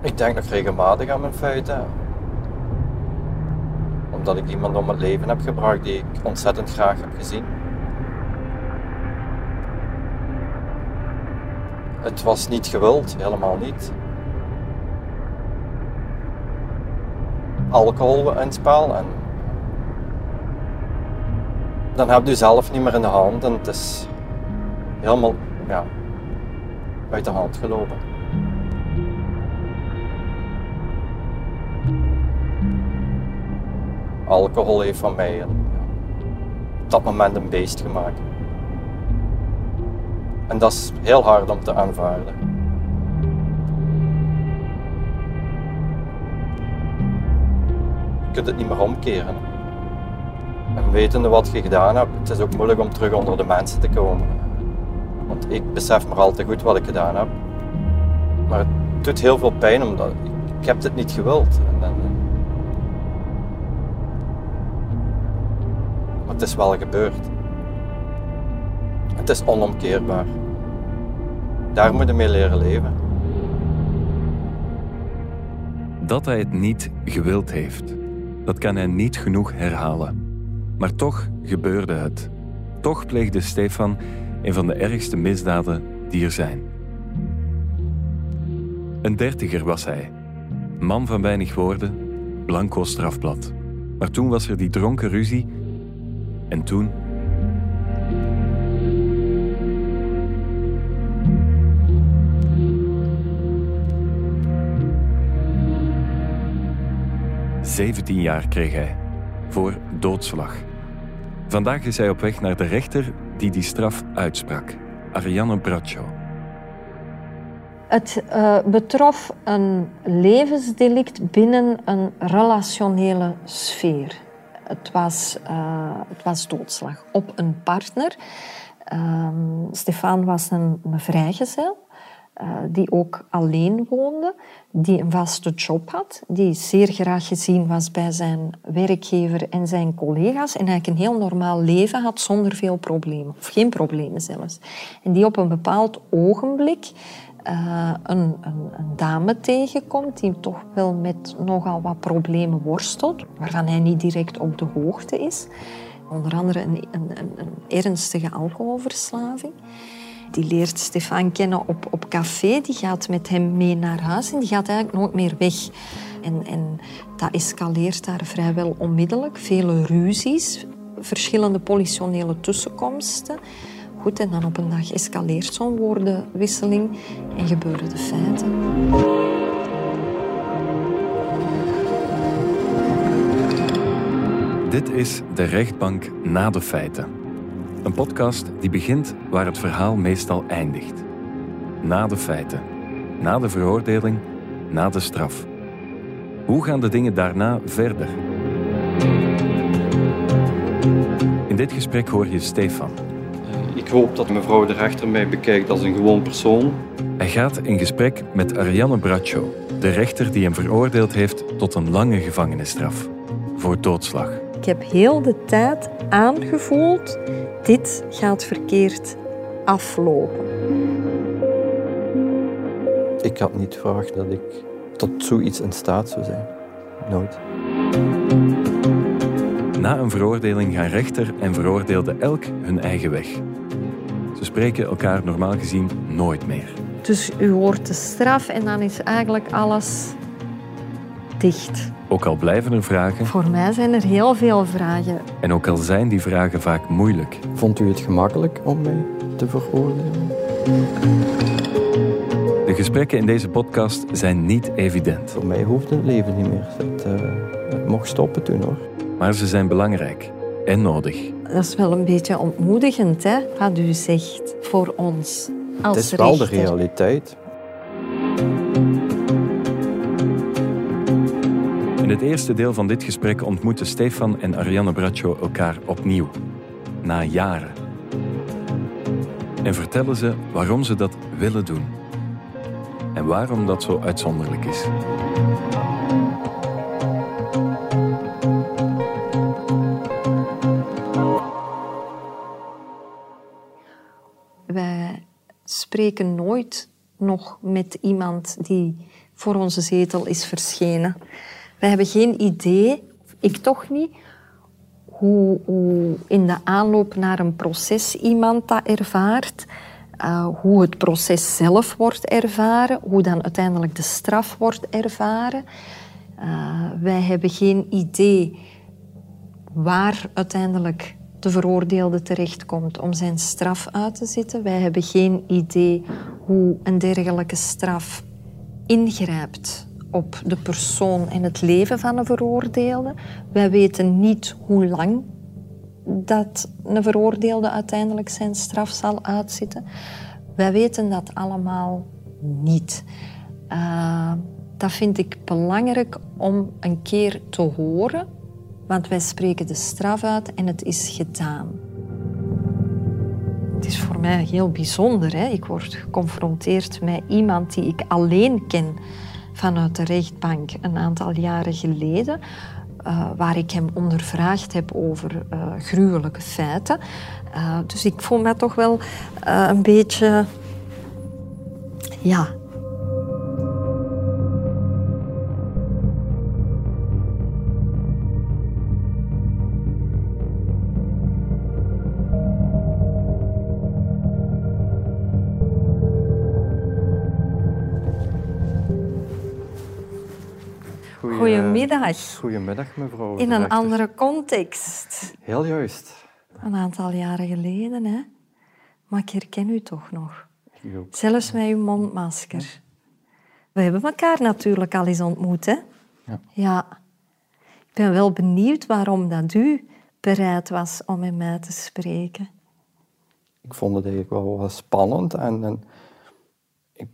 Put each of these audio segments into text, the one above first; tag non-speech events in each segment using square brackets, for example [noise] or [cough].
Ik denk nog regelmatig aan mijn feiten. Omdat ik iemand om het leven heb gebracht die ik ontzettend graag heb gezien. Het was niet gewild, helemaal niet. Alcohol in spel en dan heb je zelf niet meer in de hand en het is helemaal ja, uit de hand gelopen. Alcohol heeft van mij een, op dat moment een beest gemaakt. En dat is heel hard om te aanvaarden. Je kunt het niet meer omkeren. En wetende wat je gedaan hebt, het is ook moeilijk om terug onder de mensen te komen. Want ik besef maar al te goed wat ik gedaan heb. Maar het doet heel veel pijn omdat ik, ik heb het niet gewild. En, en, maar het is wel gebeurd. Het is onomkeerbaar. Daar moet je mee leren leven. Dat hij het niet gewild heeft, dat kan hij niet genoeg herhalen. Maar toch gebeurde het. Toch pleegde Stefan een van de ergste misdaden die er zijn. Een dertiger was hij. Man van weinig woorden, blanco strafblad. Maar toen was er die dronken ruzie. En toen Zeventien jaar kreeg hij voor doodslag. Vandaag is hij op weg naar de rechter die die straf uitsprak, Ariane Braccio. Het uh, betrof een levensdelict binnen een relationele sfeer. Het was, uh, het was doodslag op een partner. Uh, Stefan was een, een vrijgezel. Uh, die ook alleen woonde, die een vaste job had, die zeer graag gezien was bij zijn werkgever en zijn collega's en eigenlijk een heel normaal leven had zonder veel problemen, of geen problemen zelfs. En die op een bepaald ogenblik uh, een, een, dame tegenkomt die toch wel met nogal wat problemen worstelt, waarvan hij niet direct op de hoogte is. Onder andere een, een, een ernstige alcoholverslaving. Die leert Stefan kennen op, op café. Die gaat met hem mee naar huis en die gaat eigenlijk nooit meer weg. En, en dat escaleert daar vrijwel onmiddellijk. Vele ruzies, verschillende politionele tussenkomsten. Goed, en dan op een dag escaleert zo'n woordenwisseling en gebeuren de feiten. Dit is de rechtbank na de feiten. Een podcast die begint waar het verhaal meestal eindigt. Na de feiten, na de veroordeling, na de straf. Hoe gaan de dingen daarna verder? In dit gesprek hoor je Stefan. Ik hoop dat mevrouw de rechter mij bekijkt als een gewoon persoon. Hij gaat in gesprek met Ariane Braccio, de rechter die hem veroordeeld heeft tot een lange gevangenisstraf voor doodslag. Ik heb heel de tijd aangevoeld, dit gaat verkeerd aflopen. Ik had niet verwacht dat ik tot zoiets in staat zou zijn. Nooit. Na een veroordeling gaan rechter en veroordeelde elk hun eigen weg. Spreken elkaar normaal gezien nooit meer. Dus u hoort de straf en dan is eigenlijk alles dicht. Ook al blijven er vragen. Voor mij zijn er heel veel vragen. En ook al zijn die vragen vaak moeilijk. Vond u het gemakkelijk om mij te veroordelen? De gesprekken in deze podcast zijn niet evident. Voor mij hoeft het leven niet meer. Het, uh, het mocht stoppen toen hoor. Maar ze zijn belangrijk en nodig. Dat is wel een beetje ontmoedigend, hè, wat u zegt voor ons als Het is wel de realiteit. In het eerste deel van dit gesprek ontmoeten Stefan en Ariane Braccio elkaar opnieuw, na jaren. En vertellen ze waarom ze dat willen doen. En waarom dat zo uitzonderlijk is. Spreken nooit nog met iemand die voor onze zetel is verschenen. Wij hebben geen idee, ik toch niet, hoe, in de aanloop naar een proces iemand dat ervaart, uh, hoe het proces zelf wordt ervaren, hoe dan uiteindelijk de straf wordt ervaren. Uh, wij hebben geen idee waar uiteindelijk de veroordeelde terechtkomt om zijn straf uit te zitten. Wij hebben geen idee hoe een dergelijke straf ingrijpt op de persoon en het leven van een veroordeelde. Wij weten niet hoe lang dat een veroordeelde uiteindelijk zijn straf zal uitzitten. Wij weten dat allemaal niet. Uh, dat vind ik belangrijk om een keer te horen, want wij spreken de straf uit en het is gedaan. Het is voor mij heel bijzonder. Hè? Ik word geconfronteerd met iemand die ik alleen ken vanuit de rechtbank een aantal jaren geleden. Uh, waar ik hem ondervraagd heb over uh, gruwelijke feiten. Uh, dus ik voel me toch wel een beetje. Ja. Goedemiddag. Goedemiddag, mevrouw. In een andere context. Heel juist. Een aantal jaren geleden, hè? Maar ik herken u toch nog. Ook. Zelfs met uw mondmasker. We hebben elkaar natuurlijk al eens ontmoet, hè? Ja. ja. Ik ben wel benieuwd waarom dat u bereid was om met mij te spreken. Ik vond het eigenlijk wel spannend en, en ik,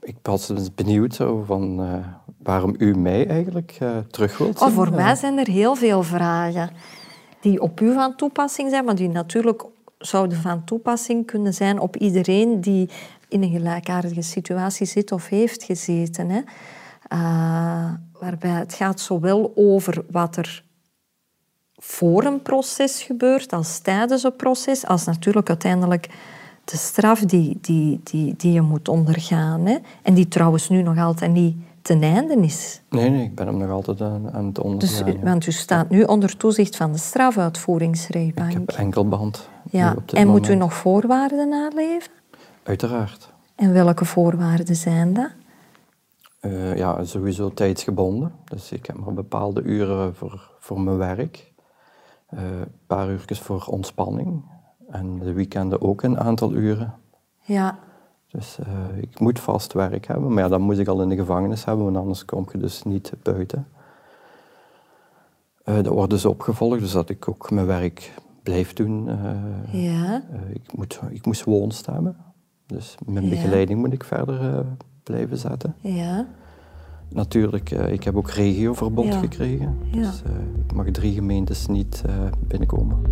ik was dus benieuwd zo van... Uh, waarom u mij eigenlijk uh, terug wilt zien. Oh, voor mij zijn er heel veel vragen die op u van toepassing zijn, maar die natuurlijk zouden van toepassing kunnen zijn op iedereen die in een gelijkaardige situatie zit of heeft gezeten. Hè. Uh, waarbij het gaat zowel over wat er voor een proces gebeurt, als tijdens een proces, als natuurlijk uiteindelijk de straf die, die, die, die je moet ondergaan. Hè. En die trouwens nu nog altijd niet ten einde is. Nee, nee, ik ben hem nog altijd aan, aan het ondergaan. Dus, want u staat nu onder toezicht van de strafuitvoeringsrechtbank. Ik heb enkelband. Ja, en moet u nog voorwaarden naleven? Uiteraard. En welke voorwaarden zijn dat? Uh, ja, sowieso tijdsgebonden. Dus ik heb maar bepaalde uren voor, voor mijn werk. Uh, een paar uurtjes voor ontspanning. En de weekenden ook een aantal uren. Ja. Dus uh, ik moet vast werk hebben, maar ja, dat moet ik al in de gevangenis hebben, want anders kom je dus niet buiten. Uh, dat wordt dus opgevolgd, dus dat ik ook mijn werk blijf doen. Uh, ja. ik, moet, ik moest woonst hebben, dus mijn begeleiding moet ik verder blijven zetten. Ja. Natuurlijk, ik heb ook regioverbod ja. gekregen, dus ik mag drie gemeentes niet binnenkomen.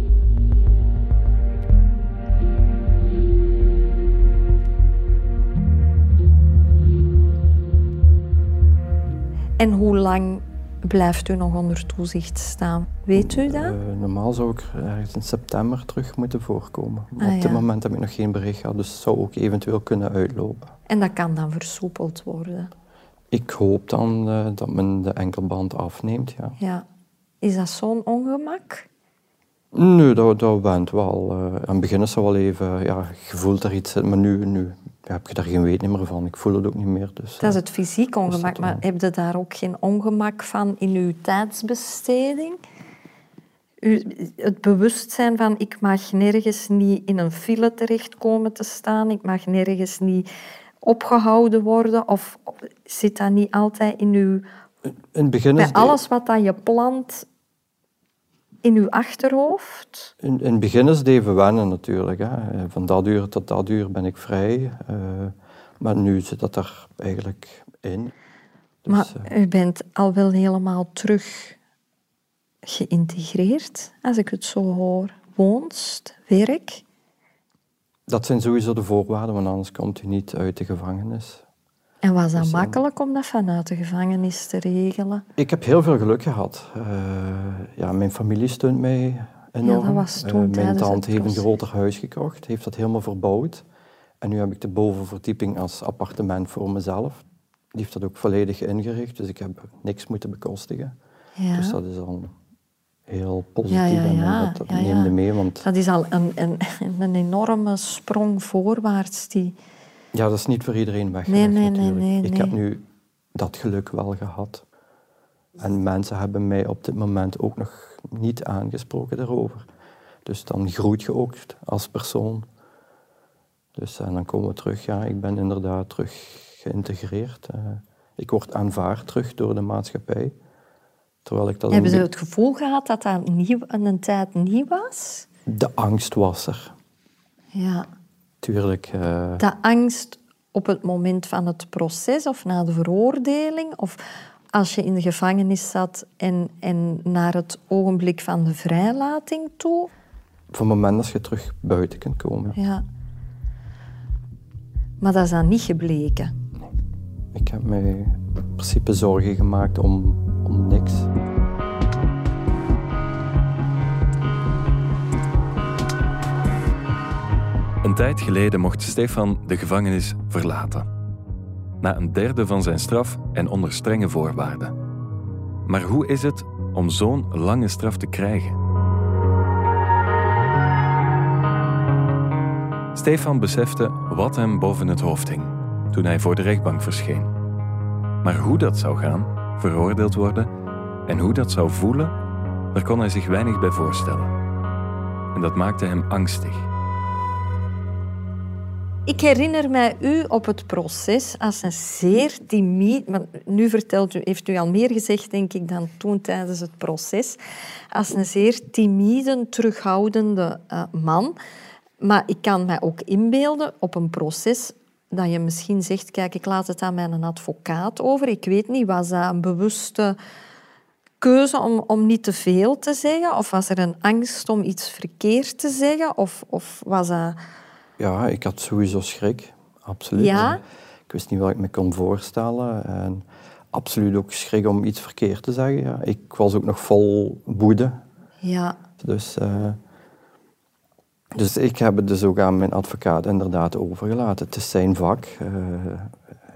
En hoe lang blijft u nog onder toezicht staan? Weet u dat? Uh, normaal zou ik ergens in september terug moeten voorkomen. Ah, op dit moment heb ik nog geen bericht gehad, dus het zou ook eventueel kunnen uitlopen. En dat kan dan versoepeld worden? Ik hoop dan uh, dat men de enkelband afneemt, ja. ja. Is dat zo'n ongemak? Nee, dat, dat went wel. Uh, aan het begin is wel even, ja, je voelt er iets, maar nu, nu heb je daar geen weet meer van. Ik voel het ook niet meer. Dus, dat is het fysiek ongemak, maar heb je daar ook geen ongemak van in uw tijdsbesteding? Het bewustzijn van ik mag nergens niet in een file terechtkomen te staan, ik mag nergens niet opgehouden worden, of zit dat niet altijd in uw... In het begin is Bij alles wat dat je plant in uw achterhoofd? In, in het begin is het even wennen natuurlijk. Hè. Van dat uur tot dat uur ben ik vrij. Uh, maar nu zit dat er eigenlijk in. Dus, maar uh, u bent al wel helemaal terug geïntegreerd, als ik het zo hoor. Woonst, werk? Dat zijn sowieso de voorwaarden, want anders komt u niet uit de gevangenis. En was dat dus, makkelijk om dat vanuit de gevangenis te regelen? Ik heb heel veel geluk gehad. Uh, ja, mijn familie steunt mij enorm. Ja, dat was toen uh, mijn tante heeft een groter huis gekocht, heeft dat helemaal verbouwd. En nu heb ik de bovenverdieping als appartement voor mezelf. Die heeft dat ook volledig ingericht, dus ik heb niks moeten bekostigen. Ja. Dus dat is al heel positief Ja, ja, en ja. dat, neemde mee. Want Dat is al een, een, een enorme sprong voorwaarts. Die... ja, dat is niet voor iedereen weggelegd Nee, nee, nee, natuurlijk. nee, Ik heb nu dat geluk wel gehad. En mensen hebben mij op dit moment ook nog niet aangesproken daarover. Dus dan groeit je ook als persoon. Dus en dan komen we terug, ja, ik ben inderdaad terug geïntegreerd. Eh, ik word aanvaard terug door de maatschappij. Terwijl ik dat Hebben ze het gevoel gehad dat dat nieuw, een tijd nieuw was? De angst was er. Ja. Tuurlijk. eh, De angst op het moment van het proces of na de veroordeling? Of als je in de gevangenis zat en, en naar het ogenblik van de vrijlating toe? Op het moment dat je terug buiten kunt komen. Ja. Maar dat is dan niet gebleken. Ik heb mij in principe zorgen gemaakt om, om niks. Een tijd geleden mocht Stefan de gevangenis verlaten. Na een derde van zijn straf en onder strenge voorwaarden. Maar hoe is het om zo'n lange straf te krijgen? Stefan besefte wat hem boven het hoofd hing toen hij voor de rechtbank verscheen. Maar hoe dat zou gaan, veroordeeld worden en hoe dat zou voelen, daar kon hij zich weinig bij voorstellen. En dat maakte hem angstig. Ik herinner mij u op het proces als een zeer timide... Maar nu vertelt u, heeft u al meer gezegd, denk ik, dan toen tijdens het proces. Als een zeer timide, terughoudende eh, man. Maar ik kan mij ook inbeelden op een proces dat je misschien zegt, kijk, ik laat het aan mijn advocaat over. Ik weet niet, was dat een bewuste keuze om, om niet te veel te zeggen? Of was er een angst om iets verkeerd te zeggen? Of, of was dat... Ja, ik had sowieso schrik. Absoluut. Ja? Ik wist niet wat ik me kon voorstellen. En absoluut ook schrik om iets verkeerd te zeggen. Ja. Ik was ook nog vol woede. Ja, Dus, eh, dus ik heb het dus ook aan mijn advocaat inderdaad overgelaten. Het is zijn vak. eh,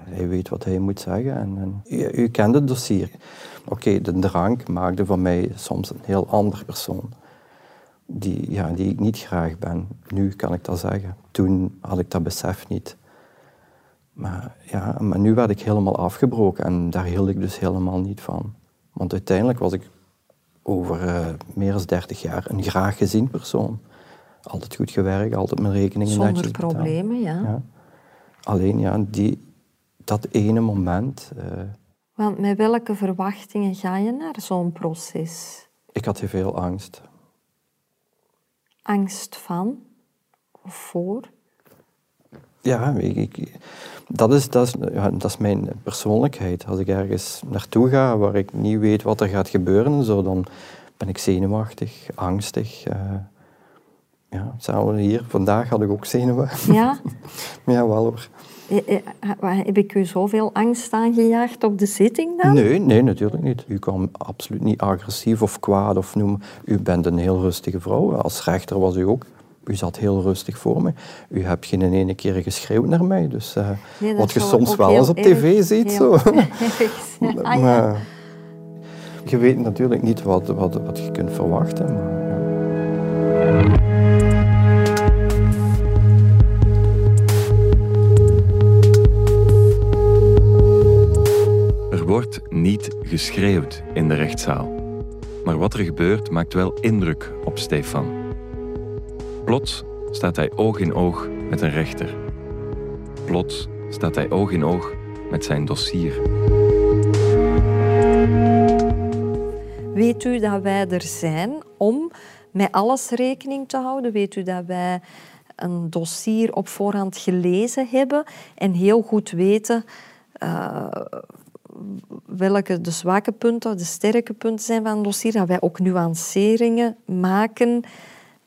hij weet wat hij moet zeggen. En, en, u, u kent het dossier. Oké, de drank maakte van mij soms een heel ander persoon. Die, ja, die ik niet graag ben. Nu kan ik dat zeggen. Toen had ik dat besef niet. Maar, ja, maar nu werd ik helemaal afgebroken en daar hield ik dus helemaal niet van. Want uiteindelijk was ik over eh, meer dan 30 jaar een graag gezien persoon. Altijd goed gewerkt, altijd mijn rekeningen zonder netjes betaald. problemen, ja. Ja. Alleen ja, die, dat ene moment, eh, Want met welke verwachtingen ga je naar zo'n proces? ik had heel veel angst. Angst van of voor? Ja, ik, ik- dat, is, dat, is, ja, dat is mijn persoonlijkheid. Als ik ergens naartoe ga waar ik niet weet wat er gaat gebeuren, en zo, dan ben ik zenuwachtig, angstig. eh. ja, samen hier, vandaag had ik ook zenuwen. Ja? [laughs] Ja, wel hoor. Eh, eh, Heb ik u zoveel angst aangejaagd op de zitting dan? Nee, nee, natuurlijk niet. U kwam absoluut niet agressief of kwaad of noem. U bent een heel rustige vrouw. Als rechter was u ook. U zat heel rustig voor me. U hebt geen ene keer geschreeuwd naar mij. Dus eh, Nee, wat je soms wel eens op erg- tv ziet. Zo. [laughs] Ah, ja. maar je weet natuurlijk niet wat, wat, wat je kunt verwachten. Maar, ja. Wordt niet geschreeuwd in de rechtszaal. Maar wat er gebeurt maakt wel indruk op Stefan. Plots staat hij oog in oog met een rechter. Plots staat hij oog in oog met zijn dossier. Weet u dat wij er zijn om met alles rekening te houden? Weet u dat wij een dossier op voorhand gelezen hebben en heel goed weten eh, welke de zwakke punten, de sterke punten zijn van een dossier, dat wij ook nuanceringen maken.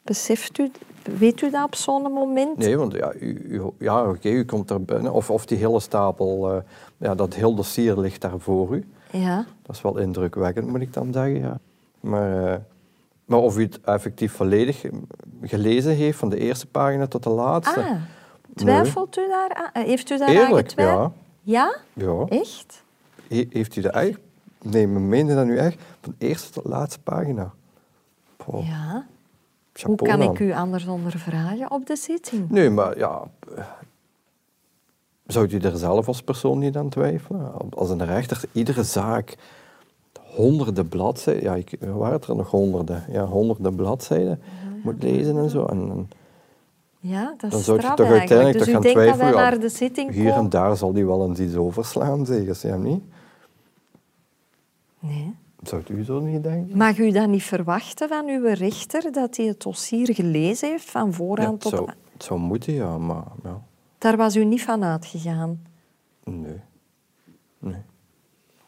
Beseft u, weet u dat op zo'n moment? Nee, want ja, u, u, ja oké, u komt daar binnen. Of, of die hele stapel, eh, ja, dat heel dossier ligt daar voor u. Ja. Dat is wel indrukwekkend, moet ik dan zeggen. Ja. Maar, eh, maar of u het effectief volledig gelezen heeft, van de eerste pagina tot de laatste. Ah, twijfelt u daar aan? Heeft u daar aan Eerlijk, getwijfeld? ja. Ja? Ja. Echt? He- heeft u dat echt? Nee, maar meende dat nu echt? Van de eerste tot de laatste pagina. Ja. Hoe kan ik u anders ondervragen op de zitting? Nee, maar ja... eh, Zou u er zelf als persoon niet aan twijfelen? Als een rechter iedere zaak honderden bladzijden... Ja, ik, waren het er nog honderden? Ja, honderden bladzijden moet lezen en zo. En, Ja, dat is dan zou je toch uiteindelijk Dus toch gaan twijfelen... naar de zitting hier en daar zal die wel eens iets overslaan, zeggen ze hem niet? Nee. Zou u zo niet denken? Mag u dat niet verwachten van uw rechter, dat hij het dossier gelezen heeft van vooraan tot... zou, het zou moeten, ja, maar ja, Daar was u niet van uitgegaan. nee. nee.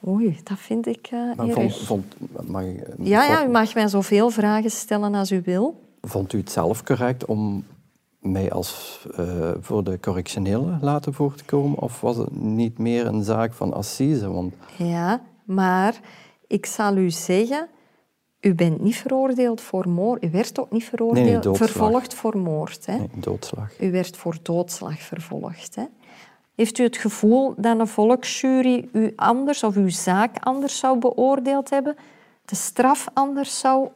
Oei, dat vind ik eh Maar erg. vond, vond, mag, ik- Ja, ja, u mag mij zoveel vragen stellen als u wil. Vond u het zelf correct om mij als eh, voor de correctionele laten voor te komen? Of was het niet meer een zaak van assise? Want Ja, maar ik zal u zeggen, u bent niet veroordeeld voor moord. U werd ook niet veroordeeld, Nee, vervolgd voor moord. Hè? nee, doodslag. U werd voor doodslag vervolgd. Hè? Heeft u het gevoel dat een volksjury u anders of uw zaak anders zou beoordeeld hebben? De straf anders zou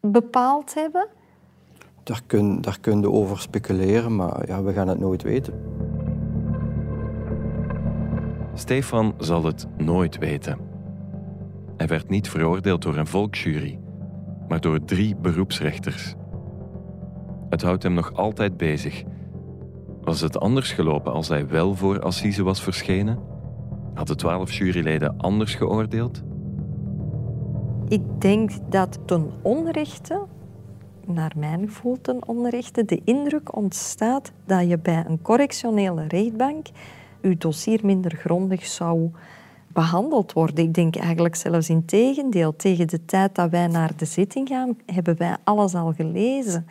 bepaald hebben? Daar kun, daar kun je over speculeren, maar ja, we gaan het nooit weten. Stefan zal het nooit weten. Hij werd niet veroordeeld door een volksjury, maar door drie beroepsrechters. Het houdt hem nog altijd bezig. Was het anders gelopen als hij wel voor Assise was verschenen? Hadden twaalf juryleden anders geoordeeld? Ik denk dat ten onrechte, naar mijn gevoel ten onrechte, de indruk ontstaat dat je bij een correctionele rechtbank je dossier minder grondig zou behandeld worden. Ik denk eigenlijk zelfs in tegendeel. Tegen de tijd dat wij naar de zitting gaan, hebben wij alles al gelezen.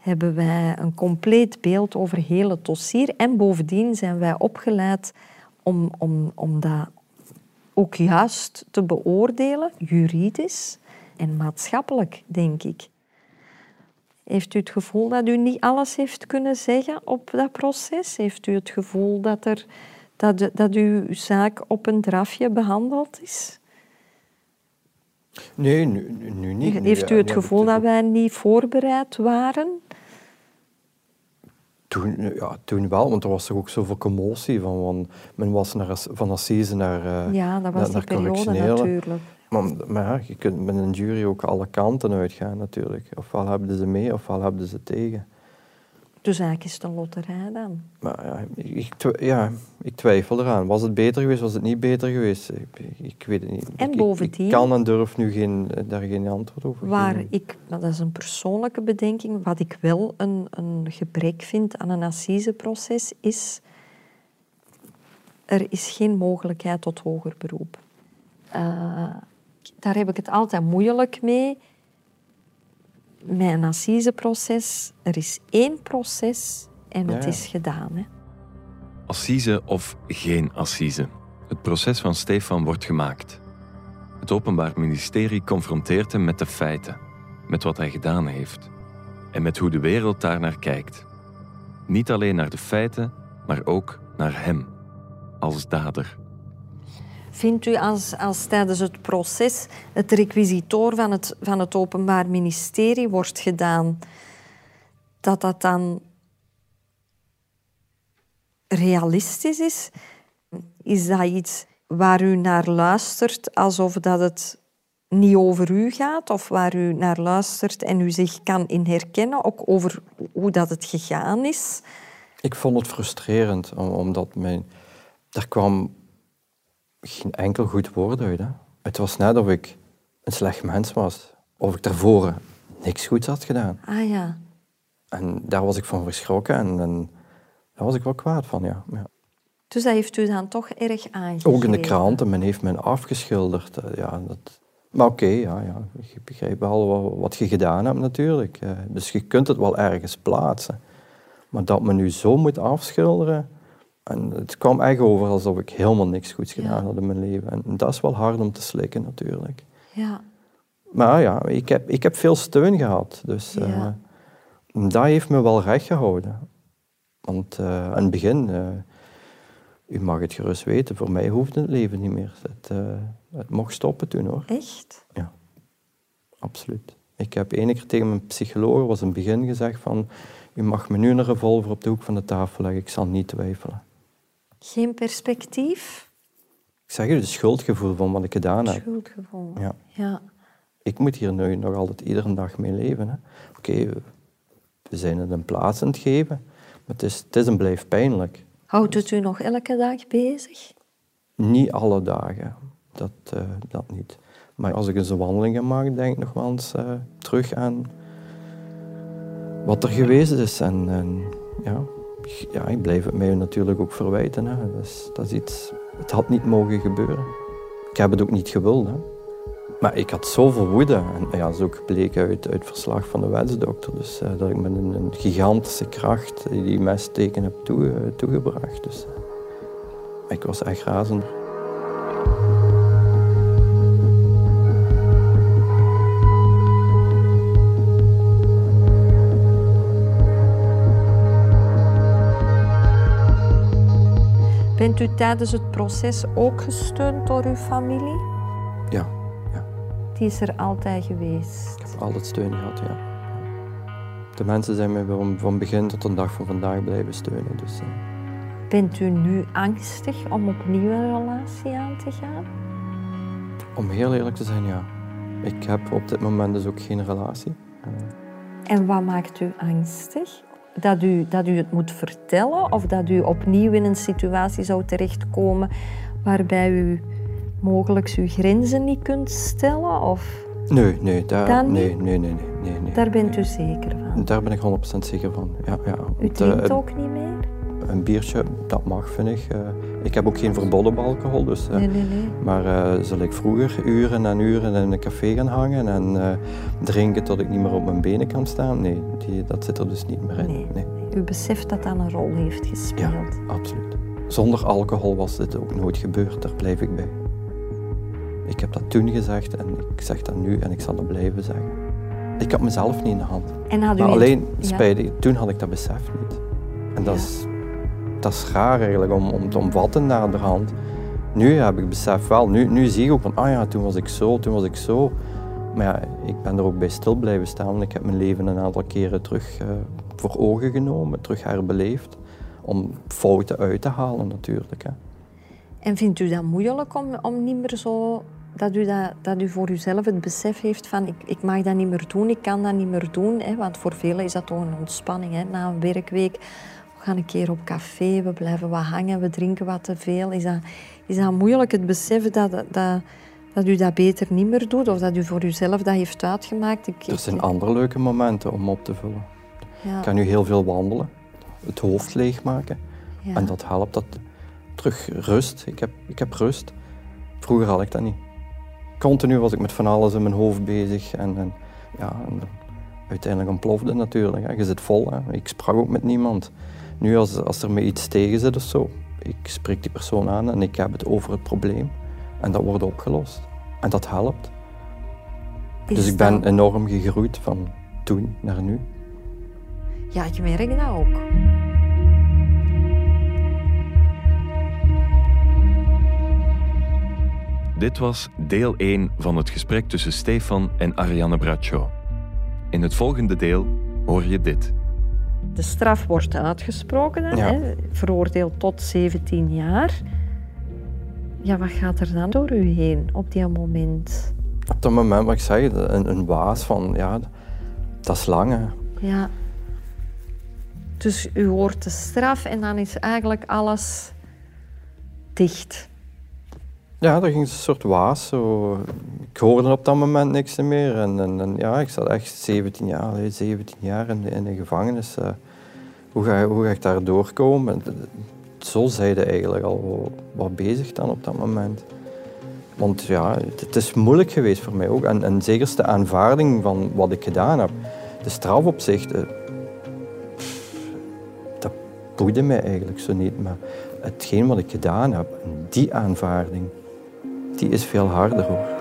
Hebben wij een compleet beeld over heel het dossier. En bovendien zijn wij opgeleid om, om, om dat ook juist te beoordelen, juridisch en maatschappelijk, denk ik. Heeft u het gevoel dat u niet alles heeft kunnen zeggen op dat proces? Heeft u het gevoel dat, er, dat, dat uw zaak op een drafje behandeld is? Nee, nu, niet. Heeft u het gevoel dat wij niet voorbereid waren? Toen, ja, toen wel, want er was toch ook zoveel commotie. Van, van, men was naar, van assise naar, eh, Ja, dat was naar, die naar periode natuurlijk. Maar, maar ja, je kunt met een jury ook alle kanten uitgaan natuurlijk. Ofwel hebben ze mee, ofwel hebben ze tegen. Dus eigenlijk is het een loterij dan. Maar ja, ik, ja, ik twijfel eraan. Was het beter geweest, was het niet beter geweest? Ik, ik weet het niet. En ik- bovendien- Ik, kan en durf nu geen, daar geen antwoord over Waar ik, maar dat is een persoonlijke bedenking, wat ik wel een, een gebrek vind aan een assiseproces is, er is geen mogelijkheid tot hoger beroep. Eh, daar heb ik het altijd moeilijk mee. Met een assiseproces, er is één proces en het Ja, ja. is gedaan. Hè. Assise of geen assise. Het proces van Stefan wordt gemaakt. Het Openbaar Ministerie confronteert hem met de feiten, met wat hij gedaan heeft en met hoe de wereld daarnaar kijkt. Niet alleen naar de feiten, maar ook naar hem als dader. Vindt u als, als tijdens het proces het requisitoor van het, van het Openbaar Ministerie wordt gedaan, dat dat dan realistisch is? Is dat iets waar u naar luistert alsof dat het niet over u gaat, of waar u naar luistert en u zich kan in herkennen, ook over hoe dat het gegaan is? Ik vond het frustrerend, om- omdat mijn, er kwam geen enkel goed woord uit. Hè. Het was net of ik een slecht mens was. Of ik daarvoor niks goeds had gedaan. Ah ja. En daar was ik van verschrokken en, en daar was ik wel kwaad van, ja. ja. Dus dat heeft u dan toch erg aangegeven? Ook in de kranten, men heeft men afgeschilderd. eh, Ja, dat... Maar oké, ja, ja, ik begrijp wel wat, wat je gedaan hebt natuurlijk. eh, Dus je kunt het wel ergens plaatsen. Maar dat men nu zo moet afschilderen... En het kwam echt over alsof ik helemaal niks goeds gedaan Ja. had in mijn leven. En dat is wel hard om te slikken natuurlijk. Ja. Maar ja, ik heb, ik heb veel steun gehad. Dus eh, dat heeft me wel recht gehouden. Want eh, aan het begin... eh, u mag het gerust weten, voor mij hoeft het leven niet meer. Het, uh, het mocht stoppen toen hoor. Echt? Ja, absoluut. Ik heb ene keer tegen mijn psycholoog, was in het begin gezegd van, u mag me nu een revolver op de hoek van de tafel leggen, ik zal niet twijfelen. Geen perspectief? Ik zeg je, het schuldgevoel van wat ik gedaan heb. Schuldgevoel, ja. ja. Ik moet hier nu nog altijd iedere dag mee leven. Oké, we zijn het een plaats aan het geven, maar het is, het is en blijft pijnlijk. Houdt het u nog elke dag bezig? Niet alle dagen, dat, uh, dat niet. Maar als ik eens een wandeling maak, denk ik nog wel eens uh, terug aan wat er geweest is. En, en, ja, ja, ik blijf het mij natuurlijk ook verwijten. Hè. Is, dat is iets, het had niet mogen gebeuren. Ik heb het ook niet gewild. Hè. Maar ik had zoveel woede. En ja, dat is ook gebleken uit, uit verslag van de wetsdokter. Dus uh, dat ik met een, een, gigantische kracht die mesteken heb toe, toegebracht. Dus uh, ik was echt razend. Bent u tijdens het proces ook gesteund door uw familie? Ja, ja. Die is er altijd geweest? Ik heb altijd steun gehad, ja. De mensen zijn mij van, van begin tot de dag van vandaag blijven steunen. Dus, uh... Bent u nu angstig om opnieuw een relatie aan te gaan? Om heel eerlijk te zijn, ja. Ik heb op dit moment dus ook geen relatie. En wat maakt u angstig? Dat u, dat u het moet vertellen of dat u opnieuw in een situatie zou terechtkomen waarbij u mogelijk uw grenzen niet kunt stellen? Of nee, nee, daar, nee, nee, nee, nee, nee, Daar bent u zeker van? Daar ben ik 100% zeker van, ja. ja. U drinkt uh, ook niet meer? Een biertje, dat mag, vind ik. Uh, ik heb ook geen verboden alcohol, dus... Uh, nee, nee, nee. Maar uh, zal ik vroeger uren en uren in een café gaan hangen en drinken tot ik niet meer op mijn benen kan staan? Nee, die, dat zit er dus niet meer in. Nee. U beseft dat dat een rol heeft gespeeld? Ja, absoluut. Zonder alcohol was dit ook nooit gebeurd, daar blijf ik bij. Ik heb dat toen gezegd en ik zeg dat nu en ik zal dat blijven zeggen. Ik had mezelf niet in de hand. En had u maar alleen, spijtig, ja. toen had ik dat besef niet. En dat, ja. is, dat is raar eigenlijk om, om te omvatten naar de hand. Nu heb ik besef wel, nu, nu zie ik ook van, ah ja, toen was ik zo, toen was ik zo. Maar ja, ik ben er ook bij stil blijven staan. Ik heb mijn leven een aantal keren terug uh, voor ogen genomen, terug herbeleefd. Om fouten uit te halen natuurlijk. Hè. En vindt u dat moeilijk om, om niet meer zo... Dat u, dat, dat u voor uzelf het besef heeft van ik, ik mag dat niet meer doen, ik kan dat niet meer doen. Hè? Want voor velen is dat toch een ontspanning. Hè? Na een werkweek, we gaan een keer op café, we blijven wat hangen, we drinken wat te veel. Is dat, is dat moeilijk, het besef dat, dat, dat u dat beter niet meer doet? Of dat u voor uzelf dat heeft uitgemaakt? Ik, er zijn andere leuke momenten om op te vullen. Ja. Ik kan nu heel veel wandelen, het hoofd leegmaken. Ja. En dat helpt dat terug rust. Ik heb, ik heb rust. Vroeger had ik dat niet. Continu was ik met van alles in mijn hoofd bezig. En, en ja, en uiteindelijk ontplofde natuurlijk. Hè. Je zit vol. Hè. Ik sprak ook met niemand. Nu als, als er me iets tegen zit of zo, ik spreek die persoon aan en ik heb het over het probleem. En dat wordt opgelost. En dat helpt. Is dus ik ben dat... enorm gegroeid van toen naar nu. Ja, ik merk dat ook. Dit was deel 1 van het gesprek tussen Stefan en Ariane Braccio. In het volgende deel hoor je dit. De straf wordt uitgesproken, Ja. hè, veroordeeld tot 17 jaar. Ja, wat gaat er dan door u heen op die moment? Op dat moment wat ik zei, een, een waas van, ja, dat is lang. Hè. Ja. Dus u hoort de straf en dan is eigenlijk alles dicht. Ja, dat ging een soort waas. Zo. Ik hoorde op dat moment niks meer. En, en, en ja, ik zat echt 17 jaar, 17 jaar in de, in de gevangenis. Uh, hoe, ga, hoe ga ik daar doorkomen? Zo zeiden eigenlijk al wat bezig dan op dat moment. Want ja, het, is moeilijk geweest voor mij ook. En, en zeker de aanvaarding van wat ik gedaan heb. De straf op zich, uh, dat boeide mij eigenlijk zo niet. Maar hetgeen wat ik gedaan heb, die aanvaarding, die is veel harder hoor.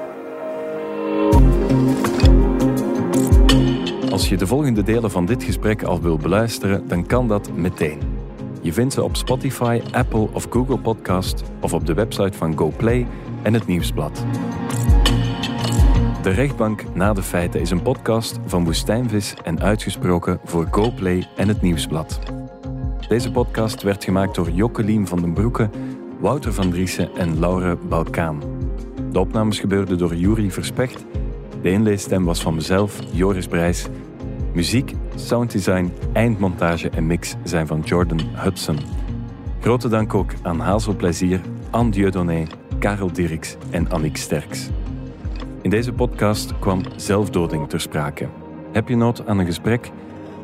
Als je de volgende delen van dit gesprek al wil beluisteren, dan kan dat meteen. Je vindt ze op Spotify, Apple of Google Podcast of op de website van GoPlay en het Nieuwsblad. De rechtbank na de feiten is een podcast van Woestijnvis en uitgesproken voor GoPlay en het Nieuwsblad. Deze podcast werd gemaakt door Jockelien van den Broeke, Wouter van Driessen en Laure Balkaan. De opnames gebeurden door Juri Verspecht. De inleesstem was van mezelf, Joris Brijs. Muziek, sounddesign, eindmontage en mix zijn van Jordan Hudson. Grote dank ook aan Hazel Plezier, Anne Dieudonné, Karel Dirks en Annick Sterks. In deze podcast kwam zelfdoding ter sprake. Heb je nood aan een gesprek?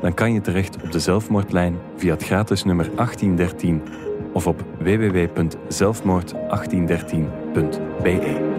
Dan kan je terecht op de zelfmoordlijn via het gratis nummer 1813 of op www.zelfmoord1813.be.